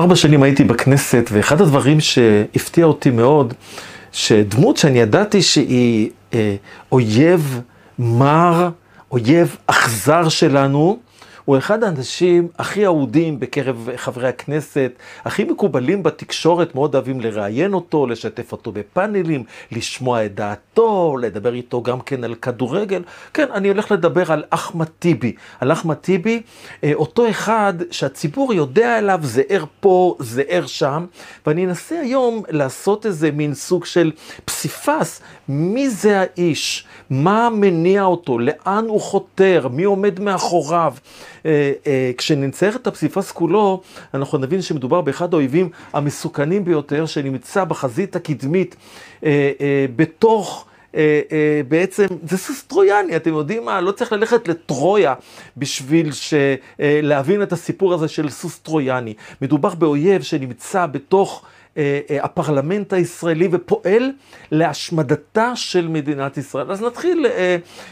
ארבע שנים הייתי בכנסת, ואחד הדברים שהפתיע אותי מאוד, שדמות שאני ידעתי שהיא אה, אויב מר, אויב אכזר שלנו, הוא אחד האנשים הכי אהודים בקרב חברי הכנסת, הכי מקובלים בתקשורת, מאוד אוהבים לראיין אותו, לשתף אותו בפאנלים, לשמוע את דעתו, לדבר איתו גם כן על כדורגל. כן, אני הולך לדבר על אחמד טיבי. על אחמד טיבי, אה, אותו אחד שהציבור יודע עליו, זה ער פה, זה ער שם, ואני אנסה היום לעשות איזה מין סוג של פסיפס, מי זה האיש, מה מניע אותו, לאן הוא חותר, מי עומד מאחוריו. אה, אה, כשנצייר את הפסיפס כולו, אנחנו נבין שמדובר באחד האויבים המסוכנים ביותר, שנמצא בחזית הקדמית אה, בתוך... בעצם זה סוס טרויאני, אתם יודעים מה? לא צריך ללכת לטרויה בשביל להבין את הסיפור הזה של סוס טרויאני. מדובר באויב שנמצא בתוך... אה, אה, הפרלמנט הישראלי ופועל להשמדתה של מדינת ישראל. אז נתחיל,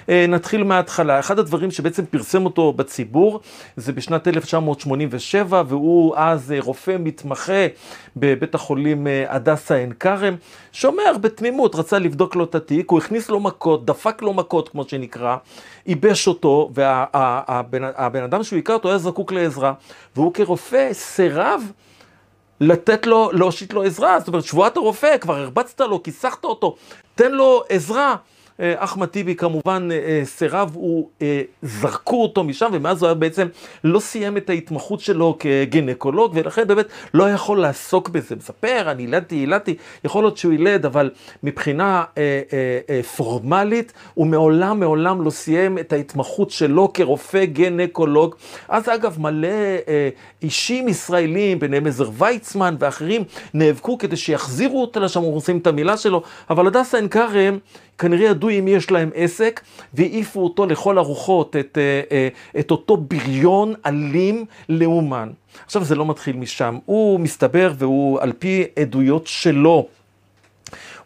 אה, נתחיל מההתחלה. אחד הדברים שבעצם פרסם אותו בציבור זה בשנת 1987, והוא אז רופא מתמחה בבית החולים הדסה עין כרם, שאומר בתמימות, רצה לבדוק לו את התיק, הוא הכניס לו מכות, דפק לו מכות, כמו שנקרא, ייבש אותו, והבן אדם שהוא הכר אותו היה זקוק לעזרה, והוא כרופא סירב לתת לו, להושיט לו עזרה, זאת אומרת, שבועת הרופא, כבר הרבצת לו, כיסחת אותו, תן לו עזרה. אה, אחמד טיבי כמובן אה, אה, סירב, הוא, זרקו אותו משם, ומאז הוא היה בעצם לא סיים את ההתמחות שלו כגינקולוג, ולכן באמת לא יכול לעסוק בזה. מספר, אני ילדתי, ילדתי, יכול להיות שהוא ילד, אבל מבחינה פורמלית, הוא מעולם, מעולם לא סיים את ההתמחות שלו כרופא גינקולוג. אז אגב, מלא אישים ישראלים, ביניהם עזר ויצמן ואחרים, נאבקו כדי שיחזירו אותו לשם, הוא עושים את המילה שלו, אבל הדסה עין כרם, כנראה ידעו מי יש להם עסק, והעיפו אותו לכל הרוחות, את, אה, אה, את אותו בריון אלים לאומן. עכשיו זה לא מתחיל משם, הוא מסתבר והוא על פי עדויות שלו.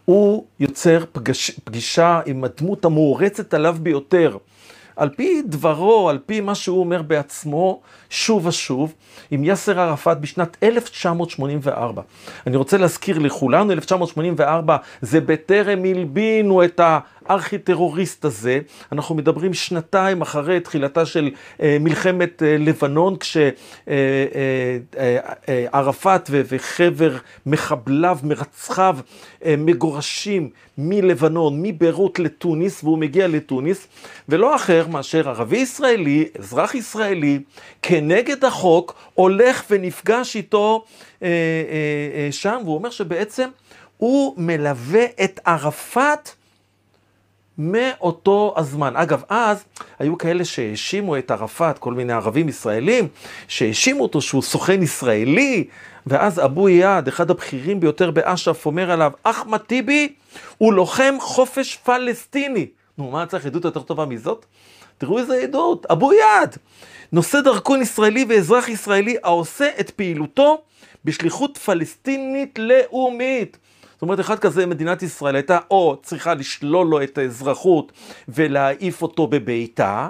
הוא יוצר פגש, פגישה עם הדמות המוערצת עליו ביותר. על פי דברו, על פי מה שהוא אומר בעצמו, שוב ושוב, עם יאסר ערפאת בשנת 1984. אני רוצה להזכיר לכולנו, 1984 זה בטרם הלבינו את הארכי-טרוריסט הזה. אנחנו מדברים שנתיים אחרי תחילתה של אה, מלחמת אה, לבנון, כשערפאת אה, אה, אה, וחבר מחבליו, מרצחיו, אה, מגורשים מלבנון, מביירות לתוניס, והוא מגיע לתוניס, ולא אחר מאשר ערבי ישראלי, אזרח ישראלי, כנגד החוק, הולך ונפגש איתו אה, אה, אה, שם, והוא אומר שבעצם הוא מלווה את ערפאת מאותו הזמן. אגב, אז היו כאלה שהאשימו את ערפאת, כל מיני ערבים ישראלים, שהאשימו אותו שהוא סוכן ישראלי, ואז אבו איאד, אחד הבכירים ביותר באש"ף, אומר עליו, אחמד טיבי הוא לוחם חופש פלסטיני. נו, מה צריך עדות יותר טובה מזאת? תראו איזה עדות, אבו איאד. נושא דרכון ישראלי ואזרח ישראלי העושה את פעילותו בשליחות פלסטינית לאומית. זאת אומרת, אחד כזה, מדינת ישראל הייתה או צריכה לשלול לו את האזרחות ולהעיף אותו בביתה,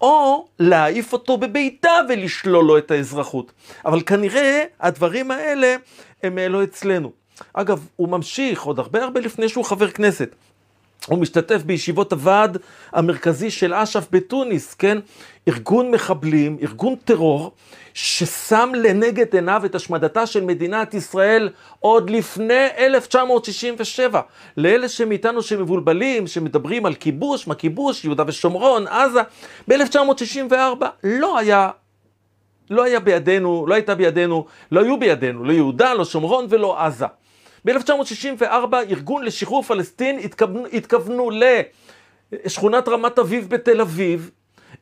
או להעיף אותו בביתה ולשלול לו את האזרחות. אבל כנראה הדברים האלה הם לא אצלנו. אגב, הוא ממשיך עוד הרבה הרבה לפני שהוא חבר כנסת. הוא משתתף בישיבות הוועד המרכזי של אש"ף בתוניס, כן? ארגון מחבלים, ארגון טרור, ששם לנגד עיניו את השמדתה של מדינת ישראל עוד לפני 1967. לאלה שמאיתנו שמבולבלים, שמדברים על כיבוש, מה כיבוש, יהודה ושומרון, עזה, ב-1964 לא היה לא היה בידינו, לא הייתה בידינו, לא היו בידינו, לא יהודה, לא שומרון ולא עזה. ב-1964 ארגון לשחרור פלסטין התכוונו, התכוונו לשכונת רמת אביב בתל אביב,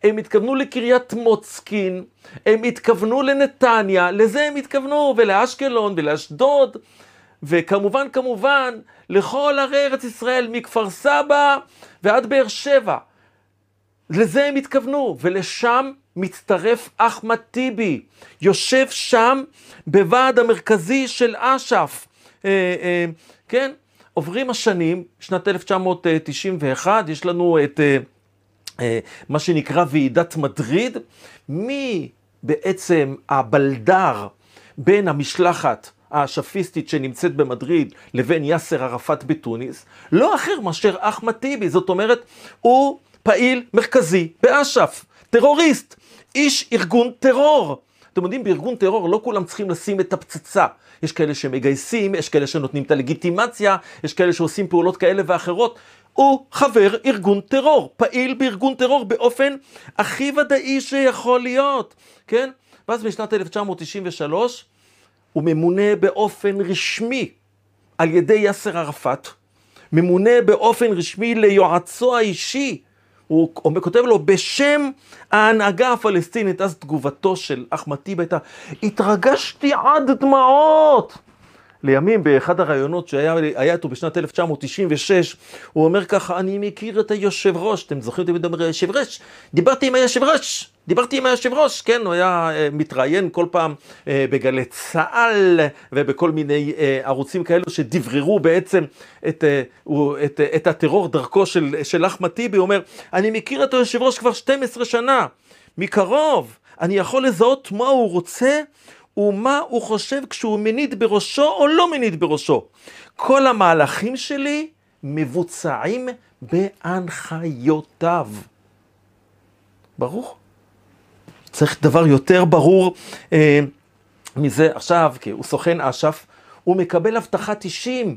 הם התכוונו לקריית מוצקין, הם התכוונו לנתניה, לזה הם התכוונו, ולאשקלון ולאשדוד, וכמובן כמובן לכל ערי ארץ ישראל, מכפר סבא ועד באר שבע. לזה הם התכוונו, ולשם מצטרף אחמד טיבי, יושב שם בוועד המרכזי של אש"ף. אה, אה, כן, עוברים השנים, שנת 1991, יש לנו את אה, מה שנקרא ועידת מדריד, מי בעצם הבלדר בין המשלחת האשפיסטית שנמצאת במדריד לבין יאסר ערפאת בתוניס, לא אחר מאשר אחמד טיבי, זאת אומרת, הוא פעיל מרכזי באש"ף, טרוריסט, איש ארגון טרור. אתם יודעים, בארגון טרור לא כולם צריכים לשים את הפצצה. יש כאלה שמגייסים, יש כאלה שנותנים את הלגיטימציה, יש כאלה שעושים פעולות כאלה ואחרות. הוא חבר ארגון טרור, פעיל בארגון טרור באופן הכי ודאי שיכול להיות, כן? ואז בשנת 1993 הוא ממונה באופן רשמי על ידי יאסר ערפאת, ממונה באופן רשמי ליועצו האישי. הוא, כותב לו בשם ההנהגה הפלסטינית, אז תגובתו של אחמד טיבי הייתה, התרגשתי עד דמעות. לימים, באחד הראיונות שהיה איתו בשנת 1996, הוא אומר ככה, אני מכיר את היושב ראש, אתם זוכרים תמיד אומר היושב ראש? דיברתי עם היושב ראש, דיברתי עם היושב ראש, כן, הוא היה uh, מתראיין כל פעם uh, בגלי צה"ל ובכל מיני uh, ערוצים כאלו שדבררו בעצם את, את, את הטרור דרכו של, של אחמד טיבי, הוא אומר, אני מכיר את היושב ראש כבר 12 שנה, מקרוב, אני יכול לזהות מה הוא רוצה ומה הוא חושב כשהוא מניד בראשו או לא מניד בראשו. כל המהלכים שלי מבוצעים בהנחיותיו. ברור? צריך דבר יותר ברור אה, מזה עכשיו, כי הוא סוכן אש"ף, הוא מקבל הבטחת אישים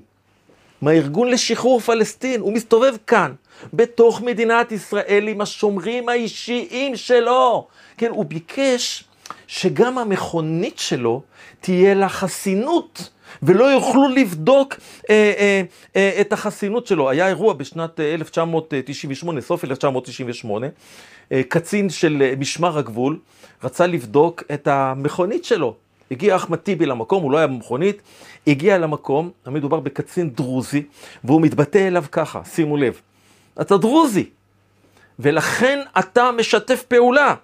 מהארגון לשחרור פלסטין, הוא מסתובב כאן, בתוך מדינת ישראל עם השומרים האישיים שלו. כן, הוא ביקש שגם המכונית שלו תהיה לה חסינות, ולא יוכלו לבדוק אה, אה, אה, את החסינות שלו. היה אירוע בשנת 1998, סוף 1998, אה, קצין של אה, משמר הגבול רצה לבדוק את המכונית שלו. הגיע אחמד טיבי למקום, הוא לא היה במכונית, הגיע למקום, מדובר בקצין דרוזי, והוא מתבטא אליו ככה, שימו לב, אתה דרוזי, ולכן אתה משתף פעולה.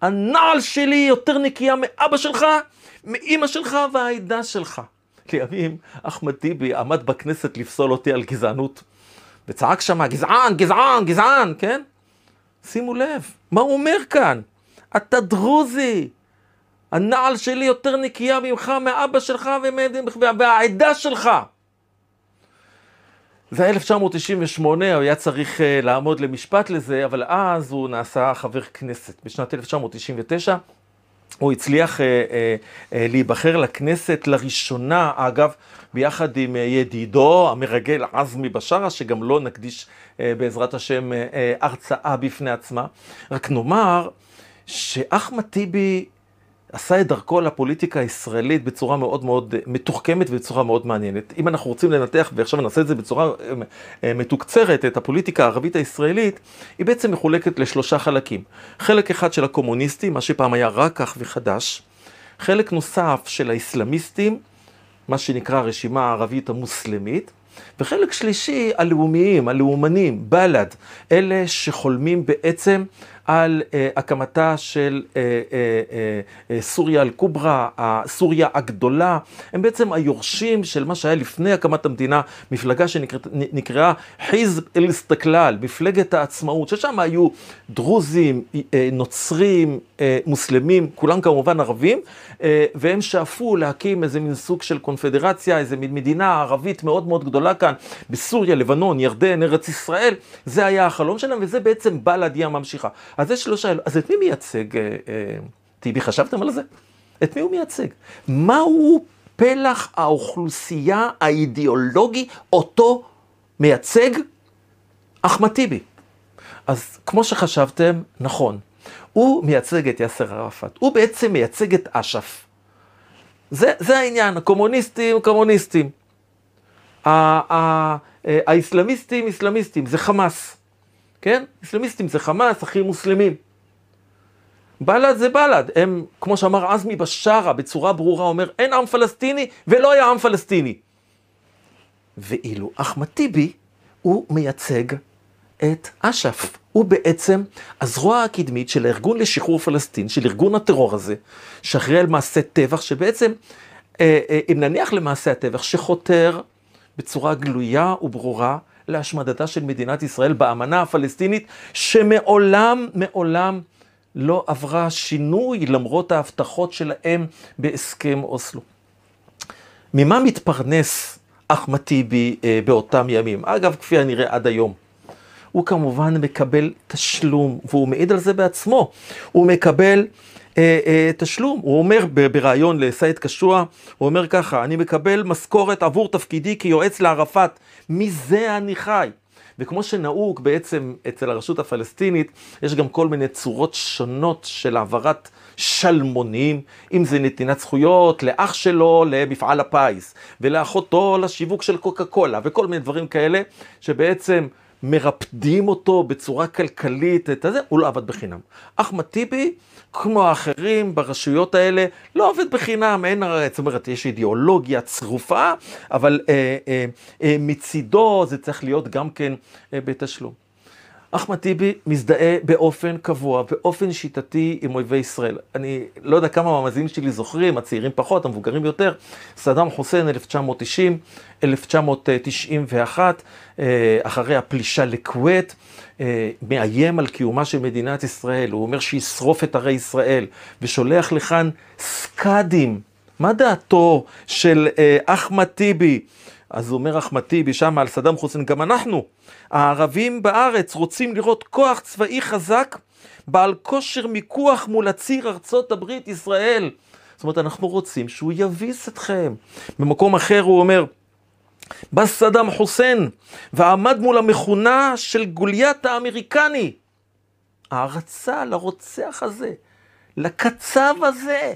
הנעל שלי יותר נקייה מאבא שלך, מאימא שלך והעדה שלך. לימים אחמד טיבי עמד בכנסת לפסול אותי על גזענות, וצעק שמה, גזען, גזען, גזען, כן? שימו לב, מה הוא אומר כאן? אתה דרוזי, הנעל שלי יותר נקייה ממך, מאבא שלך והעדה שלך. זה 1998, הוא היה צריך uh, לעמוד למשפט לזה, אבל אז הוא נעשה חבר כנסת. בשנת 1999 הוא הצליח uh, uh, uh, להיבחר לכנסת לראשונה, אגב, ביחד עם uh, ידידו המרגל עזמי בשארה, שגם לו נקדיש uh, בעזרת השם uh, הרצאה בפני עצמה. רק נאמר שאחמד טיבי עשה את דרכו לפוליטיקה הישראלית בצורה מאוד מאוד מתוחכמת ובצורה מאוד מעניינת. אם אנחנו רוצים לנתח, ועכשיו נעשה את זה בצורה אה, אה, מתוקצרת, את הפוליטיקה הערבית הישראלית, היא בעצם מחולקת לשלושה חלקים. חלק אחד של הקומוניסטים, מה שפעם היה רק כך וחדש. חלק נוסף של האסלאמיסטים, מה שנקרא הרשימה הערבית המוסלמית. וחלק שלישי, הלאומיים, הלאומנים, בל"ד, אלה שחולמים בעצם על uh, הקמתה של uh, uh, סוריה אל-קוברה, סוריה הגדולה, הם בעצם היורשים של מה שהיה לפני הקמת המדינה, מפלגה שנקראה חיזב אל-אסתקלל, מפלגת העצמאות, ששם היו דרוזים, נוצרים, מוסלמים, כולם כמובן ערבים, והם שאפו להקים איזה מין סוג של קונפדרציה, איזה מין מדינה ערבית מאוד מאוד גדולה כאן, בסוריה, לבנון, ירדן, ארץ ישראל, זה היה החלום שלהם, וזה בעצם בל"ד היא הממשיכה. אז יש שלושה, אז את מי מייצג אה, אה, טיבי? חשבתם על זה? את מי הוא מייצג? מהו פלח האוכלוסייה האידיאולוגי אותו מייצג אחמד טיבי? אז כמו שחשבתם, נכון, הוא מייצג את יאסר ערפאת, הוא בעצם מייצג את אש"ף. זה, זה העניין, הקומוניסטים, קומוניסטים. אה, האסלאמיסטים, אסלאמיסטים, זה חמאס. כן? אסלאמיסטים זה חמאס, אחים מוסלמים. בל"ד זה בל"ד, הם, כמו שאמר עזמי בשארה בצורה ברורה, אומר, אין עם פלסטיני ולא היה עם פלסטיני. ואילו אחמד טיבי, הוא מייצג את אש"ף. הוא בעצם הזרוע הקדמית של הארגון לשחרור פלסטין, של ארגון הטרור הזה, שאחראי על מעשה טבח, שבעצם, אה, אה, אם נניח למעשה הטבח, שחותר בצורה גלויה וברורה להשמדתה של מדינת ישראל באמנה הפלסטינית, שמעולם, מעולם לא עברה שינוי למרות ההבטחות שלהם בהסכם אוסלו. ממה מתפרנס אחמד טיבי אה, באותם ימים? אגב, כפי הנראה עד היום. הוא כמובן מקבל תשלום, והוא מעיד על זה בעצמו. הוא מקבל תשלום. הוא אומר בריאיון לסייד קשוע, הוא אומר ככה, אני מקבל משכורת עבור תפקידי כיועץ לערפאת, מזה אני חי. וכמו שנהוג בעצם אצל הרשות הפלסטינית, יש גם כל מיני צורות שונות של העברת שלמונים, אם זה נתינת זכויות לאח שלו למפעל הפיס, ולאחותו לשיווק של קוקה קולה, וכל מיני דברים כאלה, שבעצם מרפדים אותו בצורה כלכלית, את הזה, הוא לא עבד בחינם. אחמד טיבי, כמו האחרים ברשויות האלה, לא עובד בחינם, אין, זאת אומרת, יש אידיאולוגיה צרופה, אבל אה, אה, אה, מצידו זה צריך להיות גם כן אה, בתשלום. אחמד טיבי מזדהה באופן קבוע, באופן שיטתי עם אויבי ישראל. אני לא יודע כמה המאזינים שלי זוכרים, הצעירים פחות, המבוגרים יותר, סדאם חוסיין 1990, 1991, אה, אחרי הפלישה לכווית, מאיים על קיומה של מדינת ישראל, הוא אומר שישרוף את ערי ישראל, ושולח לכאן סקאדים. מה דעתו של אה, אחמד טיבי? אז אומר אחמד טיבי שם על סדאם חוסיין, גם אנחנו, הערבים בארץ רוצים לראות כוח צבאי חזק, בעל כושר מיקוח מול הציר ארצות הברית ישראל. זאת אומרת, אנחנו רוצים שהוא יביס אתכם. במקום אחר הוא אומר, בא סדאם חוסיין ועמד מול המכונה של גוליית האמריקני. הערצה לרוצח הזה, לקצב הזה.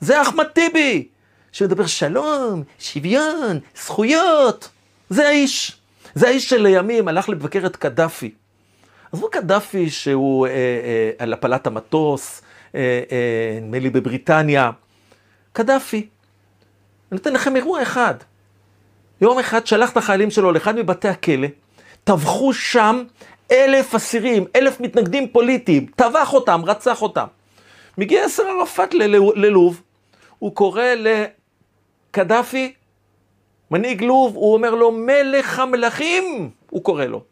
זה אחמד טיבי, שמדבר שלום, שוויון, זכויות. זה האיש. זה האיש שלימים הלך לבקר את קדאפי. עזבו קדאפי שהוא אה, אה, על הפלת המטוס, אה, אה, נדמה אה, לי בבריטניה. קדאפי. אני נותן לכם אירוע אחד. יום אחד שלח את החיילים שלו לאחד מבתי הכלא, טבחו שם אלף אסירים, אלף מתנגדים פוליטיים, טבח אותם, רצח אותם. מגיע יאסר ערפאת ללוב, הוא קורא לקדאפי, מנהיג לוב, הוא אומר לו, מלך המלכים, הוא קורא לו.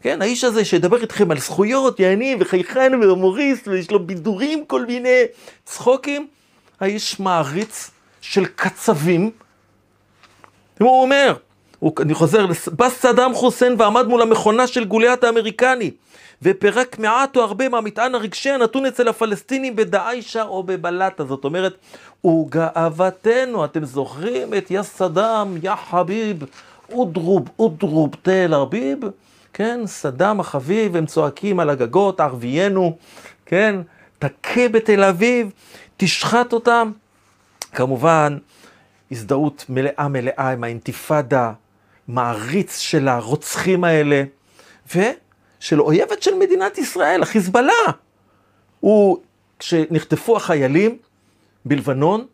כן, האיש הזה שידבר איתכם על זכויות, יעני, וחייכן והומוריסט, ויש לו בידורים, כל מיני צחוקים, האיש מעריץ של קצבים, הוא אומר, הוא, אני חוזר, בא סדאם חוסיין ועמד מול המכונה של גוליית האמריקני, ופירק מעט או הרבה מהמטען הרגשי הנתון אצל הפלסטינים בדאעשה או בבלטה. זאת אומרת, הוא גאוותנו. אתם זוכרים את יא סדאם, יא חביב, אודרוב, אודרוב תל ארביב? כן, סדאם החביב, הם צועקים על הגגות, ערביינו, כן, תכה בתל אביב, תשחט אותם. כמובן, הזדהות מלאה מלאה עם האינתיפאדה, מעריץ של הרוצחים האלה, ושל אויבת של מדינת ישראל, החיזבאללה. הוא, כשנחטפו החיילים בלבנון,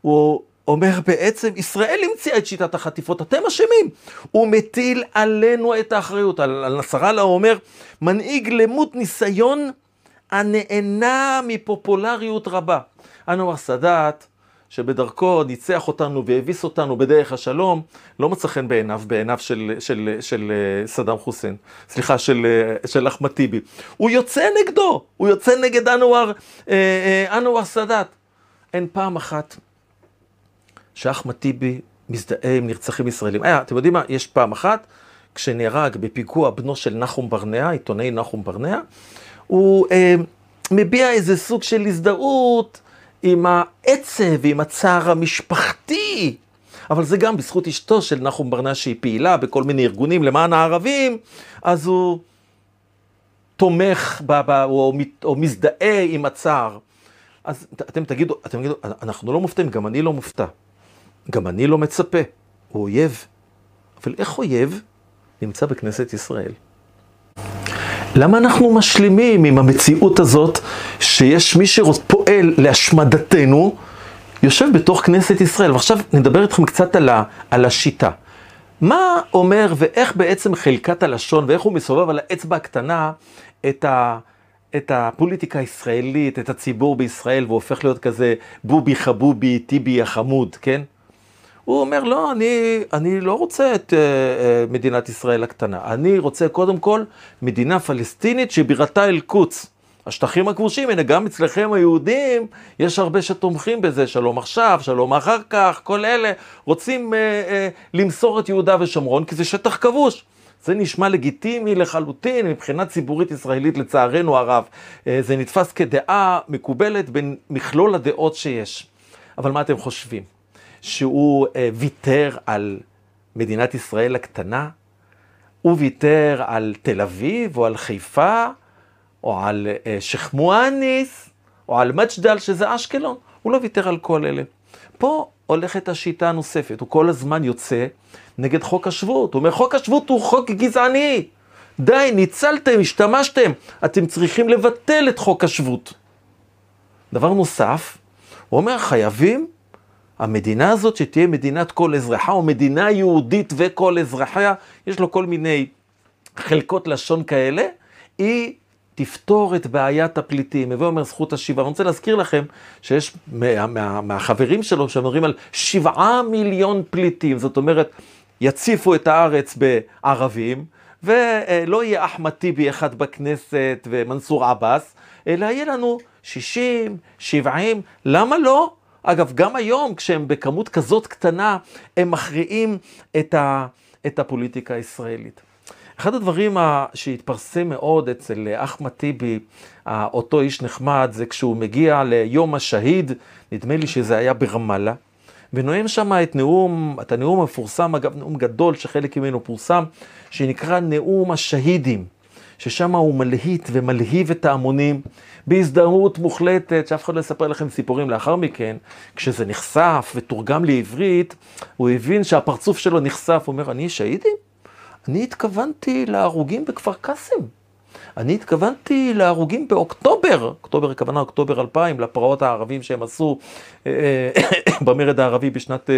הוא אומר בעצם, ישראל המציאה את שיטת החטיפות, אתם אשמים. הוא מטיל עלינו את האחריות. על, על נסראללה הוא אומר, מנהיג למות ניסיון הנהנה מפופולריות רבה. אנואר סאדאת, שבדרכו ניצח אותנו והביס אותנו בדרך השלום, לא מצא חן בעיניו, בעיניו של, של, של, של אה, סדאם חוסיין, סליחה, של, אה, של אחמד טיבי. הוא יוצא נגדו, הוא יוצא נגד אנואר, אה, אנואר סאדאת. אין פעם אחת שאחמד טיבי מזדהה עם נרצחים ישראלים. היה, אתם יודעים מה? יש פעם אחת, כשנהרג בפיגוע בנו של נחום ברנע, עיתונאי נחום ברנע, הוא אה, מביע איזה סוג של הזדהות. עם העצב ועם הצער המשפחתי. אבל זה גם בזכות אשתו של נחום ברנע שהיא פעילה בכל מיני ארגונים למען הערבים, אז הוא תומך ב, ב, או, או מזדהה עם הצער. אז אתם תגידו, אתם תגידו, אנחנו לא מופתעים, גם אני לא מופתע. גם אני לא מצפה. הוא אויב. אבל איך אויב נמצא בכנסת ישראל? למה אנחנו משלימים עם המציאות הזאת שיש מי שפועל להשמדתנו, יושב בתוך כנסת ישראל? ועכשיו נדבר איתכם קצת על, ה, על השיטה. מה אומר ואיך בעצם חלקת הלשון ואיך הוא מסובב על האצבע הקטנה את, ה, את הפוליטיקה הישראלית, את הציבור בישראל, והופך להיות כזה בובי חבובי, טיבי החמוד, כן? הוא אומר, לא, אני, אני לא רוצה את uh, uh, מדינת ישראל הקטנה. אני רוצה קודם כל מדינה פלסטינית שבירתה אל-קודס. השטחים הכבושים, הנה גם אצלכם היהודים, יש הרבה שתומכים בזה, שלום עכשיו, שלום אחר כך, כל אלה רוצים uh, uh, למסור את יהודה ושומרון, כי זה שטח כבוש. זה נשמע לגיטימי לחלוטין מבחינה ציבורית ישראלית, לצערנו הרב. Uh, זה נתפס כדעה מקובלת בין מכלול הדעות שיש. אבל מה אתם חושבים? שהוא uh, ויתר על מדינת ישראל הקטנה? הוא ויתר על תל אביב או על חיפה? או על אה, שייח' מואניס, או על מג'דל, שזה אשקלון. הוא לא ויתר על כל אלה. פה הולכת השיטה הנוספת, הוא כל הזמן יוצא נגד חוק השבות. הוא אומר, חוק השבות הוא חוק גזעני. די, ניצלתם, השתמשתם, אתם צריכים לבטל את חוק השבות. דבר נוסף, הוא אומר, חייבים, המדינה הזאת שתהיה מדינת כל אזרחיה, או מדינה יהודית וכל אזרחיה, יש לו כל מיני חלקות לשון כאלה, היא תפתור את בעיית הפליטים. הווה אומר זכות השיבה. אני רוצה להזכיר לכם שיש מה, מה, מהחברים שלו שמדברים על שבעה מיליון פליטים, זאת אומרת, יציפו את הארץ בערבים, ולא יהיה אחמד טיבי אחד בכנסת ומנסור עבאס, אלא יהיה לנו 60, 70, למה לא? אגב, גם היום, כשהם בכמות כזאת קטנה, הם מכריעים את, ה, את הפוליטיקה הישראלית. אחד הדברים שהתפרסם מאוד אצל אחמד טיבי, אותו איש נחמד, זה כשהוא מגיע ליום השהיד, נדמה לי שזה היה ברמאללה, ונואם שם את נאום, את הנאום המפורסם, אגב נאום גדול שחלק ממנו פורסם, שנקרא נאום השהידים, ששם הוא מלהיט ומלהיב את ההמונים בהזדמנות מוחלטת, שאף אחד לא יספר לכם סיפורים לאחר מכן, כשזה נחשף ותורגם לעברית, הוא הבין שהפרצוף שלו נחשף, הוא אומר, אני שהידים? אני התכוונתי להרוגים בכפר קאסם. אני התכוונתי להרוגים באוקטובר, אוקטובר הכוונה אוקטובר 2000, לפרעות הערבים שהם עשו אה, אה, במרד הערבי בשנת,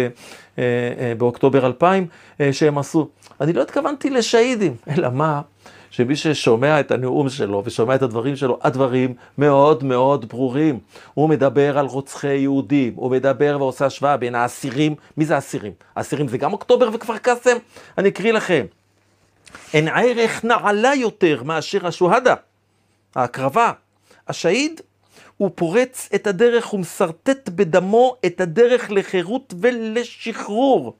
אה, באוקטובר 2000 שהם עשו. אני לא התכוונתי לשהידים, אלא מה? שמי ששומע את הנאום שלו ושומע את הדברים שלו, הדברים מאוד מאוד ברורים. הוא מדבר על רוצחי יהודים, הוא מדבר ועושה השוואה בין האסירים, מי זה האסירים? האסירים זה גם אוקטובר וכפר קאסם? אני אקריא לכם. אין ערך נעלה יותר מאשר השוהדה, ההקרבה. השהיד הוא פורץ את הדרך ומשרטט בדמו את הדרך לחירות ולשחרור.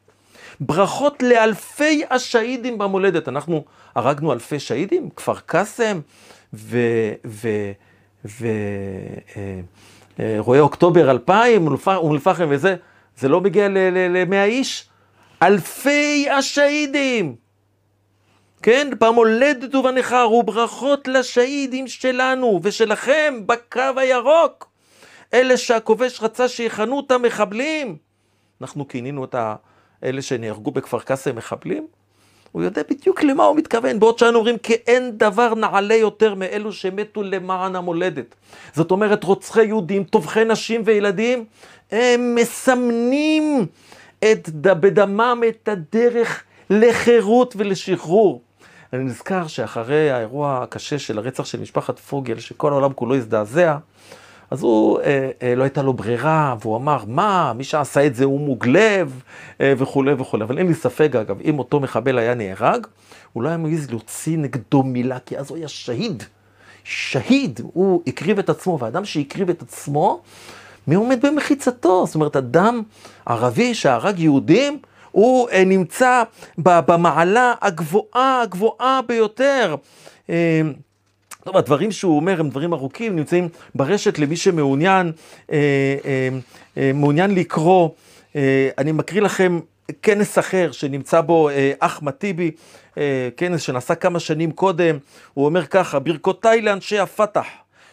ברכות לאלפי השהידים במולדת. אנחנו הרגנו אלפי שהידים, כפר קאסם ורואי אה, אוקטובר 2000, אום אל-פחם וזה, זה לא מגיע ל-100 איש. אלפי השהידים. כן, במולדת ובנכר, וברכות לשהידים שלנו ושלכם בקו הירוק. אלה שהכובש רצה שיכנו אותם מחבלים. אנחנו כינינו את אלה שנהרגו בכפר קאסם מחבלים. הוא יודע בדיוק למה הוא מתכוון, בעוד שאנו אומרים כי אין דבר נעלה יותר מאלו שמתו למען המולדת. זאת אומרת, רוצחי יהודים, טובחי נשים וילדים, הם מסמנים את, בדמם את הדרך לחירות ולשחרור. אני נזכר שאחרי האירוע הקשה של הרצח של משפחת פוגל, שכל העולם כולו הזדעזע, אז הוא, אה, אה, לא הייתה לו ברירה, והוא אמר, מה, מי שעשה את זה הוא מוגלב, אה, וכולי וכולי. אבל אין לי ספק, אגב, אם אותו מחבל היה נהרג, הוא לא היה מעז להוציא נגדו מילה, כי אז הוא היה שהיד. שהיד, הוא הקריב את עצמו, ואדם שהקריב את עצמו, מי עומד במחיצתו? זאת אומרת, אדם ערבי שהרג יהודים, הוא אה, נמצא במעלה הגבוהה, הגבוהה ביותר. אה, טוב, הדברים שהוא אומר הם דברים ארוכים, נמצאים ברשת למי שמעוניין אה, מעוניין לקרוא. אני מקריא לכם כנס אחר שנמצא בו אחמד טיבי, כנס שנעשה כמה שנים קודם, הוא אומר ככה, ברכותיי לאנשי הפת"ח,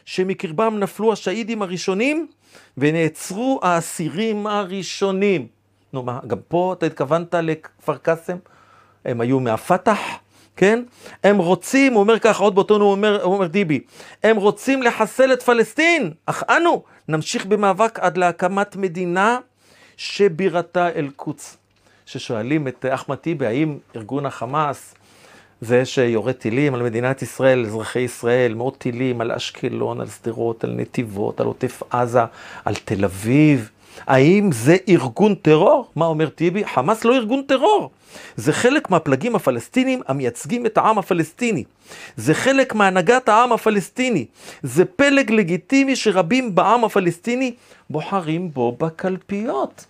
שמקרבם נפלו השהידים הראשונים ונעצרו האסירים הראשונים. נו מה, גם פה אתה התכוונת לכפר קאסם? הם היו מהפת"ח, כן? הם רוצים, הוא אומר ככה, עוד באותו הוא אומר, אומר דיבי, הם רוצים לחסל את פלסטין, אך אנו נמשיך במאבק עד להקמת מדינה שבירתה אל-קודס. ששואלים את אחמד טיבי, האם ארגון החמאס, זה שיורה טילים על מדינת ישראל, אזרחי ישראל, מאות טילים על אשקלון, על שדרות, על נתיבות, על עוטף עזה, על תל אביב, האם זה ארגון טרור? מה אומר טיבי? חמאס לא ארגון טרור. זה חלק מהפלגים הפלסטינים המייצגים את העם הפלסטיני. זה חלק מהנהגת העם הפלסטיני. זה פלג לגיטימי שרבים בעם הפלסטיני בוחרים בו בקלפיות.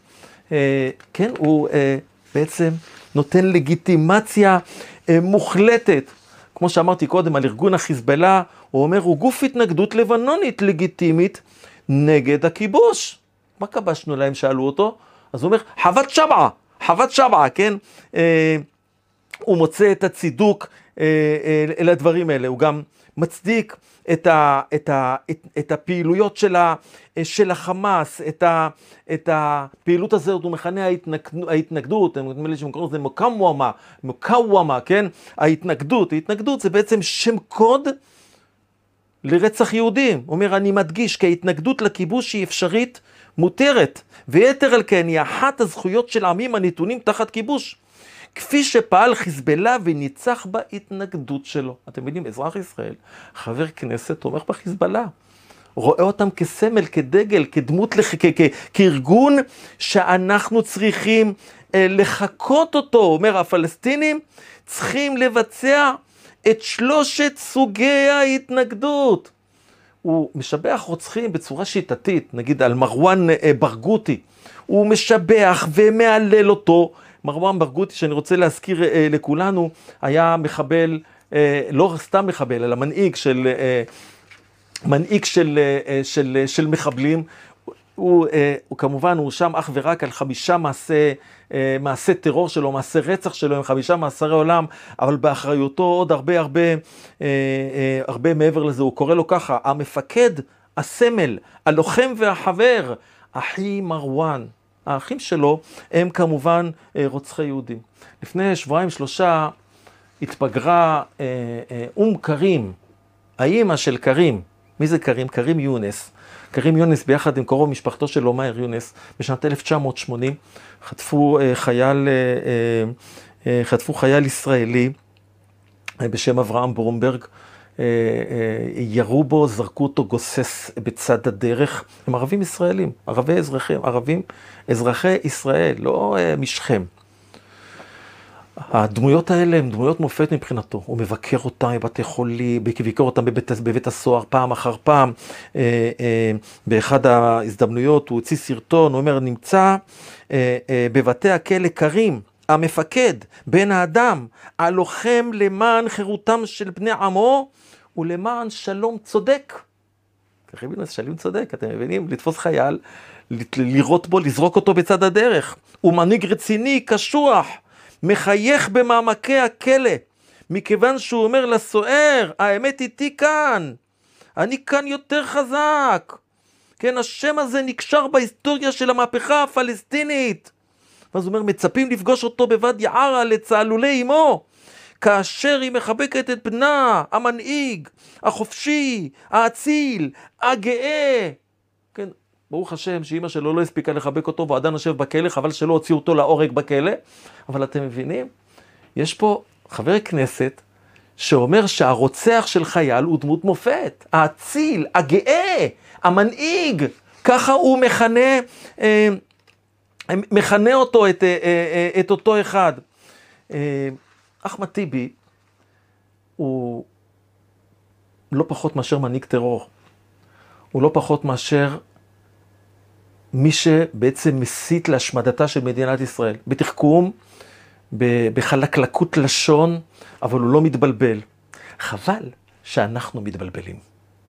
אה, כן, הוא אה, בעצם נותן לגיטימציה אה, מוחלטת. כמו שאמרתי קודם על ארגון החיזבאללה, הוא אומר, הוא גוף התנגדות לבנונית לגיטימית נגד הכיבוש. מה כבשנו להם, שאלו אותו? אז הוא אומר, חוות שבעה, חוות שבעה, כן? אה, הוא מוצא את הצידוק אה, אה, לדברים האלה, הוא גם מצדיק את, ה, את, ה, את, את הפעילויות של, ה, של החמאס, את, ה, את הפעילות הזאת הוא מכנה ההתנגד, ההתנגדות, נדמה לי שהם קוראים לזה מוקאוומה, מוקאוומה, כן? ההתנגדות, ההתנגדות זה בעצם שם קוד לרצח יהודים. הוא אומר, אני מדגיש כי ההתנגדות לכיבוש היא אפשרית, מותרת, ויתר על כן היא אחת הזכויות של עמים הנתונים תחת כיבוש. כפי שפעל חיזבאללה וניצח בהתנגדות שלו. אתם יודעים, אזרח ישראל, חבר כנסת, תומך בחיזבאללה. רואה אותם כסמל, כדגל, כדמות, לח... כ... כ... כארגון שאנחנו צריכים אה, לחקות אותו. אומר, הפלסטינים צריכים לבצע את שלושת סוגי ההתנגדות. הוא משבח רוצחים בצורה שיטתית, נגיד על מרואן אה, ברגותי. הוא משבח ומהלל אותו. מרואן ברגותי, שאני רוצה להזכיר אה, לכולנו, היה מחבל, אה, לא סתם מחבל, אלא מנהיג של, אה, מנהיג של, אה, של, של מחבלים. הוא, אה, הוא כמובן הואשם אך ורק על חמישה מעשי, אה, מעשי טרור שלו, מעשי רצח שלו, עם חמישה מאסרי עולם, אבל באחריותו עוד הרבה הרבה, אה, אה, הרבה מעבר לזה. הוא קורא לו ככה, המפקד, הסמל, הלוחם והחבר, אחי מרואן. האחים שלו הם כמובן אה, רוצחי יהודים. לפני שבועיים שלושה התבגרה אה, אה, אום כרים, האימא של כרים. מי זה כרים? כרים יונס. כרים יונס ביחד עם קרוב משפחתו של אומייר יונס בשנת 1980 חטפו חייל, חטפו חייל ישראלי בשם אברהם ברומברג. ירו בו, זרקו אותו גוסס בצד הדרך. הם ערבים ישראלים, ערבי אזרחים, ערבים אזרחי ישראל, לא משכם. הדמויות האלה הן דמויות מופת מבחינתו. הוא מבקר אותם בבתי חולים, ביקר אותם בבית, בבית הסוהר פעם אחר פעם. אה, אה, באחד ההזדמנויות הוא הוציא סרטון, הוא אומר, נמצא אה, בבתי הכלא קרים, המפקד, בן האדם, הלוחם למען חירותם של בני עמו ולמען שלום צודק. הבינו, שלום צודק, אתם מבינים? לתפוס חייל, לירות בו, לזרוק אותו בצד הדרך. הוא מנהיג רציני, קשוח. מחייך במעמקי הכלא, מכיוון שהוא אומר לסוער, האמת איתי כאן, אני כאן יותר חזק. כן, השם הזה נקשר בהיסטוריה של המהפכה הפלסטינית. ואז הוא אומר, מצפים לפגוש אותו בוואדי ערה לצהלולי אמו, כאשר היא מחבקת את בנה, המנהיג, החופשי, האציל, הגאה. כן, ברוך השם שאימא שלו לא הספיקה לחבק אותו והוא עדיין יושב בכלא, חבל שלא הוציאו אותו להורג בכלא. אבל אתם מבינים? יש פה חבר כנסת שאומר שהרוצח של חייל הוא דמות מופת, האציל, הגאה, המנהיג, ככה הוא מכנה, אה, מכנה אותו, את, אה, אה, את אותו אחד. אה, אחמד טיבי הוא לא פחות מאשר מנהיג טרור. הוא לא פחות מאשר מי שבעצם מסית להשמדתה של מדינת ישראל, בתחכום, בחלקלקות לשון, אבל הוא לא מתבלבל. חבל שאנחנו מתבלבלים.